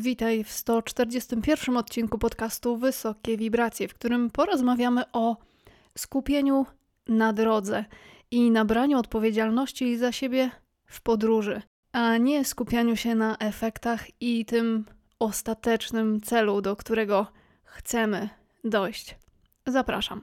Witaj w 141 odcinku podcastu Wysokie Wibracje, w którym porozmawiamy o skupieniu na drodze i nabraniu odpowiedzialności za siebie w podróży, a nie skupianiu się na efektach i tym ostatecznym celu, do którego chcemy dojść. Zapraszam.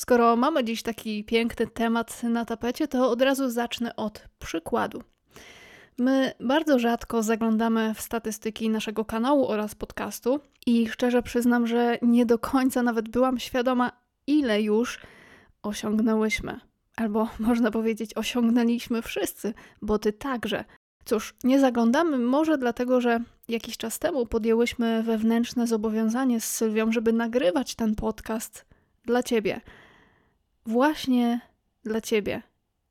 Skoro mamy dziś taki piękny temat na tapecie, to od razu zacznę od przykładu. My bardzo rzadko zaglądamy w statystyki naszego kanału oraz podcastu i szczerze przyznam, że nie do końca nawet byłam świadoma, ile już osiągnęłyśmy. Albo można powiedzieć, osiągnęliśmy wszyscy, bo ty także. Cóż, nie zaglądamy może dlatego, że jakiś czas temu podjęłyśmy wewnętrzne zobowiązanie z Sylwią, żeby nagrywać ten podcast dla ciebie. Właśnie dla ciebie,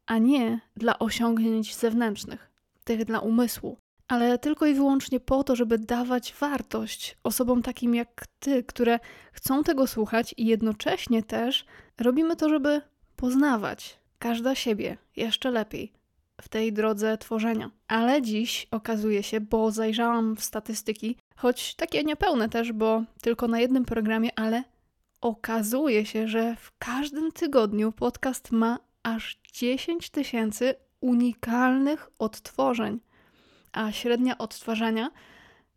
a nie dla osiągnięć zewnętrznych, tych dla umysłu, ale tylko i wyłącznie po to, żeby dawać wartość osobom takim jak ty, które chcą tego słuchać i jednocześnie też robimy to, żeby poznawać każda siebie jeszcze lepiej w tej drodze tworzenia. Ale dziś okazuje się, bo zajrzałam w statystyki, choć takie niepełne też, bo tylko na jednym programie, ale okazuje się, że w każdym tygodniu podcast ma aż 10 tysięcy unikalnych odtworzeń, a średnia odtwarzania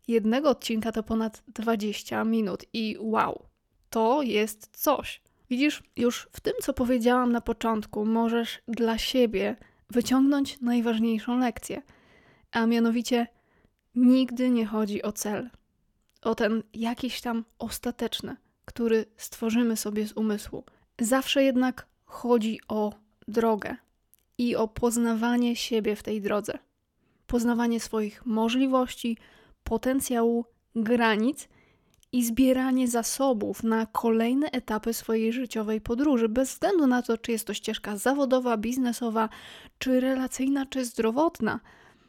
jednego odcinka to ponad 20 minut. I wow, to jest coś. Widzisz, już w tym, co powiedziałam na początku, możesz dla siebie wyciągnąć najważniejszą lekcję, a mianowicie nigdy nie chodzi o cel, o ten jakiś tam ostateczny, który stworzymy sobie z umysłu. Zawsze jednak chodzi o drogę i o poznawanie siebie w tej drodze. Poznawanie swoich możliwości, potencjału, granic i zbieranie zasobów na kolejne etapy swojej życiowej podróży, bez względu na to, czy jest to ścieżka zawodowa, biznesowa, czy relacyjna, czy zdrowotna.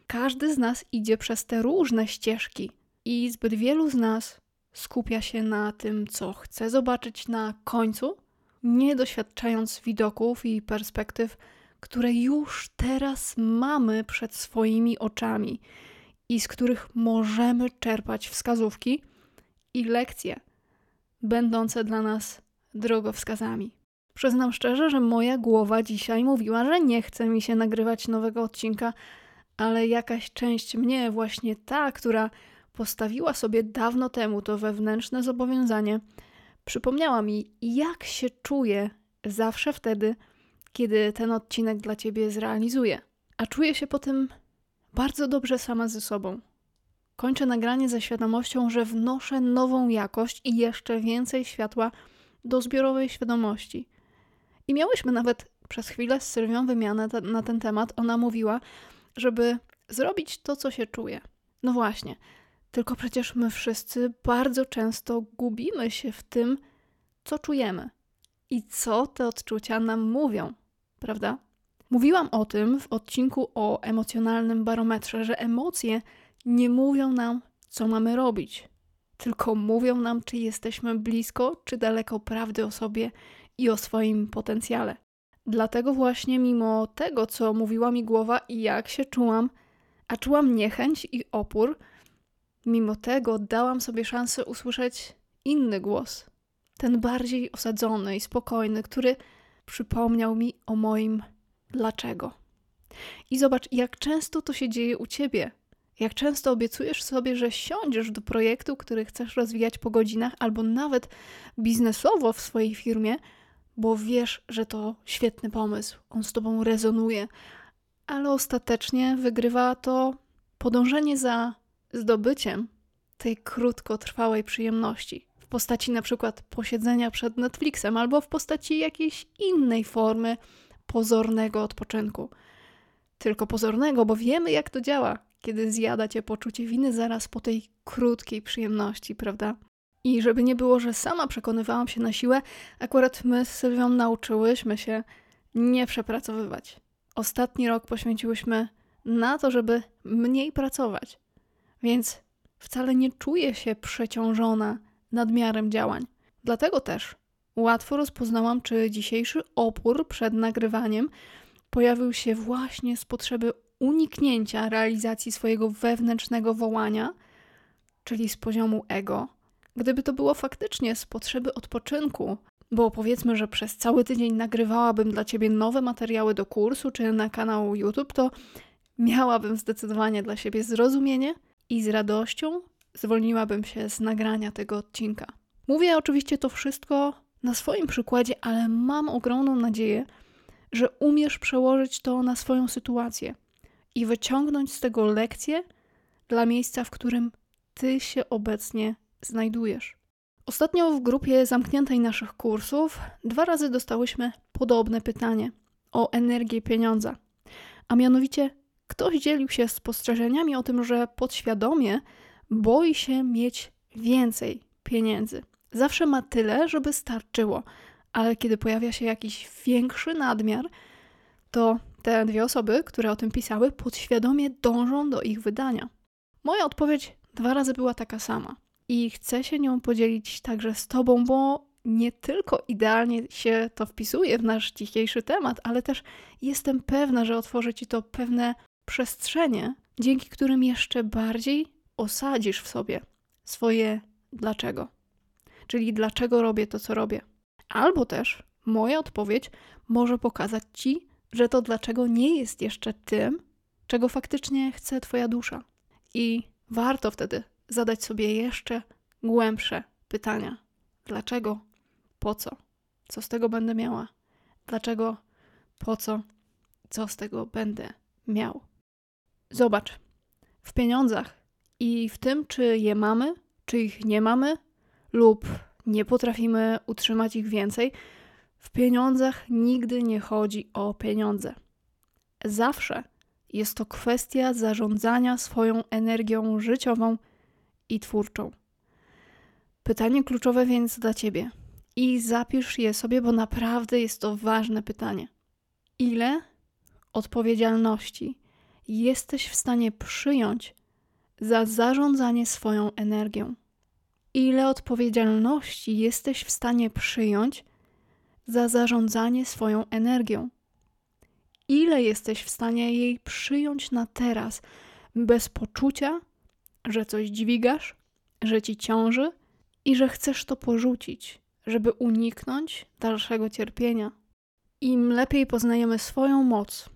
Każdy z nas idzie przez te różne ścieżki i zbyt wielu z nas skupia się na tym, co chce zobaczyć na końcu, nie doświadczając widoków i perspektyw, które już teraz mamy przed swoimi oczami i z których możemy czerpać wskazówki i lekcje, będące dla nas drogowskazami. Przyznam szczerze, że moja głowa dzisiaj mówiła, że nie chce mi się nagrywać nowego odcinka, ale jakaś część mnie, właśnie ta, która postawiła sobie dawno temu to wewnętrzne zobowiązanie, przypomniała mi, jak się czuję zawsze wtedy, kiedy ten odcinek dla ciebie zrealizuję. A czuję się po tym bardzo dobrze sama ze sobą. Kończę nagranie ze świadomością, że wnoszę nową jakość i jeszcze więcej światła do zbiorowej świadomości. I miałyśmy nawet przez chwilę z Sylwią wymianę na ten temat. Ona mówiła, żeby zrobić to, co się czuje. No właśnie, tylko przecież my wszyscy bardzo często gubimy się w tym, co czujemy i co te odczucia nam mówią, prawda? Mówiłam o tym w odcinku o emocjonalnym barometrze, że emocje nie mówią nam, co mamy robić, tylko mówią nam, czy jesteśmy blisko, czy daleko prawdy o sobie i o swoim potencjale. Dlatego właśnie, mimo tego, co mówiła mi głowa i jak się czułam, a czułam niechęć i opór, mimo tego dałam sobie szansę usłyszeć inny głos, ten bardziej osadzony i spokojny, który przypomniał mi o moim dlaczego. I zobacz, jak często to się dzieje u ciebie. Jak często obiecujesz sobie, że siądziesz do projektu, który chcesz rozwijać po godzinach, albo nawet biznesowo w swojej firmie, bo wiesz, że to świetny pomysł, on z tobą rezonuje, ale ostatecznie wygrywa to podążenie za zdobyciem tej krótkotrwałej przyjemności w postaci na przykład posiedzenia przed Netflixem albo w postaci jakiejś innej formy pozornego odpoczynku. Tylko pozornego, bo wiemy jak to działa, kiedy zjada cię poczucie winy zaraz po tej krótkiej przyjemności, prawda? I żeby nie było, że sama przekonywałam się na siłę, akurat my z Sylwią nauczyłyśmy się nie przepracowywać. Ostatni rok poświęciłyśmy na to, żeby mniej pracować. Więc wcale nie czuję się przeciążona nadmiarem działań. Dlatego też łatwo rozpoznałam, czy dzisiejszy opór przed nagrywaniem pojawił się właśnie z potrzeby uniknięcia realizacji swojego wewnętrznego wołania, czyli z poziomu ego. Gdyby to było faktycznie z potrzeby odpoczynku, bo powiedzmy, że przez cały tydzień nagrywałabym dla ciebie nowe materiały do kursu czy na kanał YouTube, to miałabym zdecydowanie dla siebie zrozumienie i z radością zwolniłabym się z nagrania tego odcinka. Mówię oczywiście to wszystko na swoim przykładzie, ale mam ogromną nadzieję, że umiesz przełożyć to na swoją sytuację i wyciągnąć z tego lekcję dla miejsca, w którym ty się obecnie znajdujesz. Ostatnio w grupie zamkniętej naszych kursów dwa razy dostałyśmy podobne pytanie o energię pieniądza. A mianowicie ktoś dzielił się spostrzeżeniami o tym, że podświadomie boi się mieć więcej pieniędzy. Zawsze ma tyle, żeby starczyło, ale kiedy pojawia się jakiś większy nadmiar, to te dwie osoby, które o tym pisały, podświadomie dążą do ich wydania. Moja odpowiedź dwa razy była taka sama i chcę się nią podzielić także z Tobą, bo nie tylko idealnie się to wpisuje w nasz dzisiejszy temat, ale też jestem pewna, że otworzy Ci to pewne przestrzenie, dzięki którym jeszcze bardziej osadzisz w sobie swoje dlaczego. Czyli dlaczego robię to, co robię. Albo też moja odpowiedź może pokazać Ci, że to dlaczego nie jest jeszcze tym, czego faktycznie chce Twoja dusza. I warto wtedy zadać sobie jeszcze głębsze pytania. Dlaczego? Po co? Co z tego będę miała? Dlaczego? Po co? Co z tego będę miał? Zobacz, w pieniądzach i w tym, czy je mamy, czy ich nie mamy, lub nie potrafimy utrzymać ich więcej, w pieniądzach nigdy nie chodzi o pieniądze. Zawsze jest to kwestia zarządzania swoją energią życiową i twórczą. Pytanie kluczowe więc dla ciebie i zapisz je sobie, bo naprawdę jest to ważne pytanie. Ile odpowiedzialności jesteś w stanie przyjąć za zarządzanie swoją energią? Ile odpowiedzialności jesteś w stanie przyjąć za zarządzanie swoją energią? Ile jesteś w stanie jej przyjąć na teraz, bez poczucia, że coś dźwigasz, że ci ciąży i że chcesz to porzucić, żeby uniknąć dalszego cierpienia? Im lepiej poznajemy swoją moc,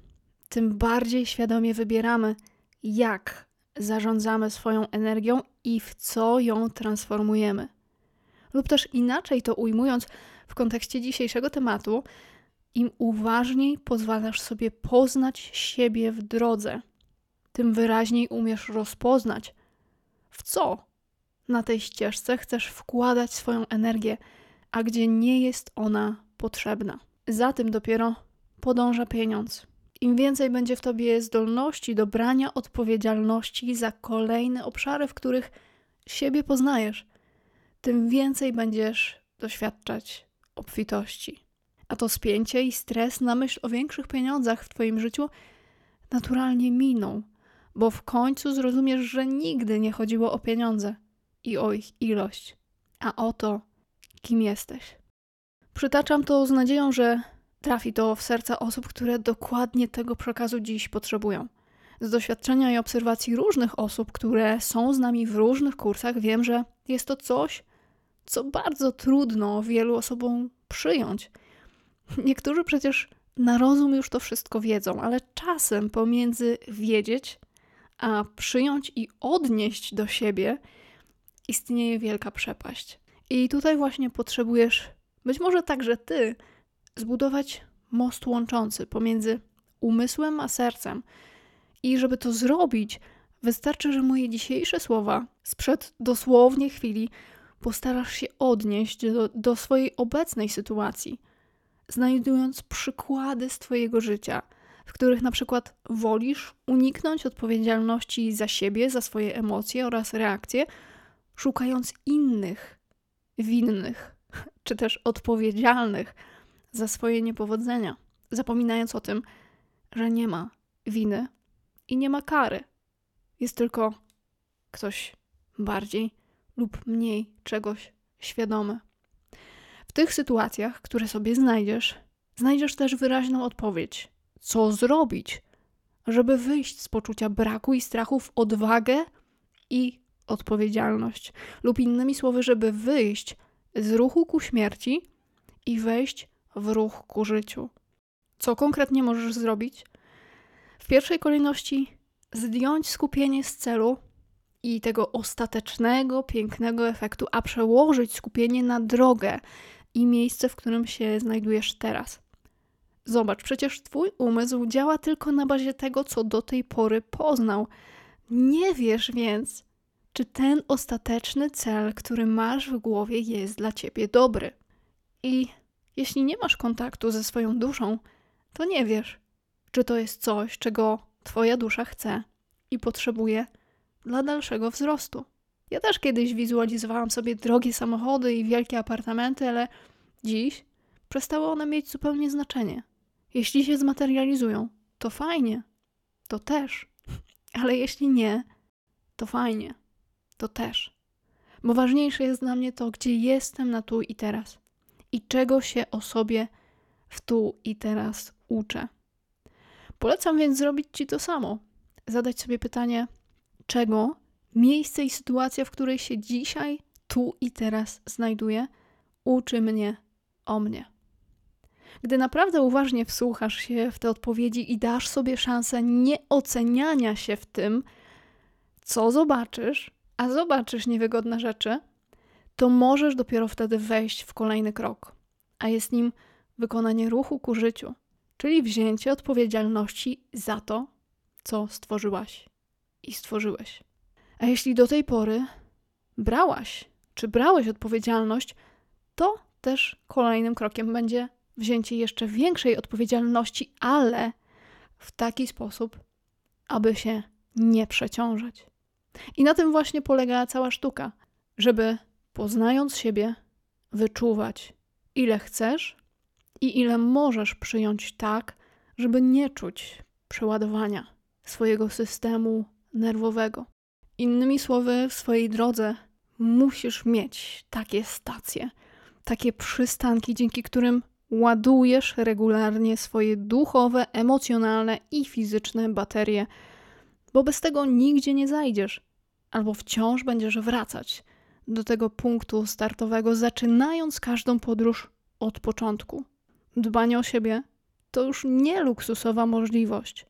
tym bardziej świadomie wybieramy, jak zarządzamy swoją energią i w co ją transformujemy. Lub też inaczej to ujmując w kontekście dzisiejszego tematu, im uważniej pozwalasz sobie poznać siebie w drodze, tym wyraźniej umiesz rozpoznać, w co na tej ścieżce chcesz wkładać swoją energię, a gdzie nie jest ona potrzebna. Za tym dopiero podąża pieniądz. Im więcej będzie w tobie zdolności do brania odpowiedzialności za kolejne obszary, w których siebie poznajesz, tym więcej będziesz doświadczać obfitości. A to spięcie i stres na myśl o większych pieniądzach w Twoim życiu naturalnie miną, bo w końcu zrozumiesz, że nigdy nie chodziło o pieniądze i o ich ilość, a o to, kim jesteś. Przytaczam to z nadzieją, że trafi to w serca osób, które dokładnie tego przekazu dziś potrzebują. Z doświadczenia i obserwacji różnych osób, które są z nami w różnych kursach, wiem, że jest to coś, co bardzo trudno wielu osobom przyjąć. Niektórzy przecież na rozum już to wszystko wiedzą, ale czasem pomiędzy wiedzieć, a przyjąć i odnieść do siebie istnieje wielka przepaść. I tutaj właśnie potrzebujesz, być może także ty, zbudować most łączący pomiędzy umysłem a sercem. I żeby to zrobić, wystarczy, że moje dzisiejsze słowa sprzed dosłownie chwili postarasz się odnieść do, do swojej obecnej sytuacji, znajdując przykłady z Twojego życia, w których na przykład wolisz uniknąć odpowiedzialności za siebie, za swoje emocje oraz reakcje, szukając innych winnych czy też odpowiedzialnych za swoje niepowodzenia, zapominając o tym, że nie ma winy i nie ma kary. Jest tylko ktoś bardziej lub mniej czegoś świadomy. W tych sytuacjach, które sobie znajdziesz, znajdziesz też wyraźną odpowiedź, co zrobić, żeby wyjść z poczucia braku i strachu w odwagę i odpowiedzialność, lub innymi słowy, żeby wyjść z ruchu ku śmierci i wejść w ruch ku życiu. Co konkretnie możesz zrobić? W pierwszej kolejności zdjąć skupienie z celu i tego ostatecznego, pięknego efektu, a przełożyć skupienie na drogę i miejsce, w którym się znajdujesz teraz. Zobacz, przecież Twój umysł działa tylko na bazie tego, co do tej pory poznał. Nie wiesz więc, czy ten ostateczny cel, który masz w głowie, jest dla Ciebie dobry. I jeśli nie masz kontaktu ze swoją duszą, to nie wiesz, czy to jest coś, czego Twoja dusza chce i potrzebuje dla dalszego wzrostu. Ja też kiedyś wizualizowałam sobie drogie samochody i wielkie apartamenty, ale dziś przestały one mieć zupełnie znaczenie. Jeśli się zmaterializują, to fajnie, to też, ale jeśli nie, to fajnie, to też. Bo ważniejsze jest dla mnie to, gdzie jestem na tu i teraz i czego się o sobie w tu i teraz uczę. Polecam więc zrobić Ci to samo. Zadać sobie pytanie, czego miejsce i sytuacja, w której się dzisiaj, tu i teraz znajduję, uczy mnie o mnie. Gdy naprawdę uważnie wsłuchasz się w te odpowiedzi i dasz sobie szansę nieoceniania się w tym, co zobaczysz, a zobaczysz niewygodne rzeczy, to możesz dopiero wtedy wejść w kolejny krok, a jest nim wykonanie ruchu ku życiu, czyli wzięcie odpowiedzialności za to, co stworzyłaś i stworzyłeś. A jeśli do tej pory brałaś czy brałeś odpowiedzialność, to też kolejnym krokiem będzie wzięcie jeszcze większej odpowiedzialności, ale w taki sposób, aby się nie przeciążać. I na tym właśnie polega cała sztuka, żeby poznając siebie, wyczuwać, ile chcesz i ile możesz przyjąć tak, żeby nie czuć przeładowania swojego systemu nerwowego. Innymi słowy, w swojej drodze musisz mieć takie stacje, takie przystanki, dzięki którym ładujesz regularnie swoje duchowe, emocjonalne i fizyczne baterie, bo bez tego nigdzie nie zajdziesz, albo wciąż będziesz wracać do tego punktu startowego, zaczynając każdą podróż od początku. Dbanie o siebie to już nie luksusowa możliwość,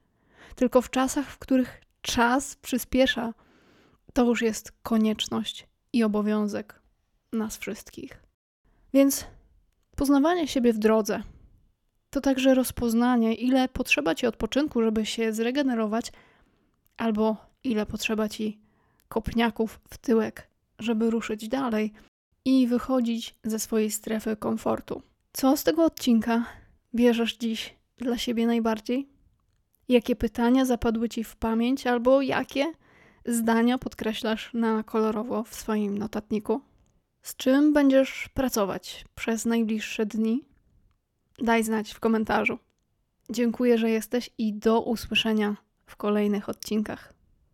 tylko w czasach, w których czas przyspiesza, to już jest konieczność i obowiązek nas wszystkich. Więc poznawanie siebie w drodze to także rozpoznanie, ile potrzeba ci odpoczynku, żeby się zregenerować, albo ile potrzeba ci kopniaków w tyłek, żeby ruszyć dalej i wychodzić ze swojej strefy komfortu. Co z tego odcinka bierzesz dziś dla siebie najbardziej? Jakie pytania zapadły ci w pamięć, albo jakie zdania podkreślasz na kolorowo w swoim notatniku? Z czym będziesz pracować przez najbliższe dni? Daj znać w komentarzu. Dziękuję, że jesteś i do usłyszenia w kolejnych odcinkach.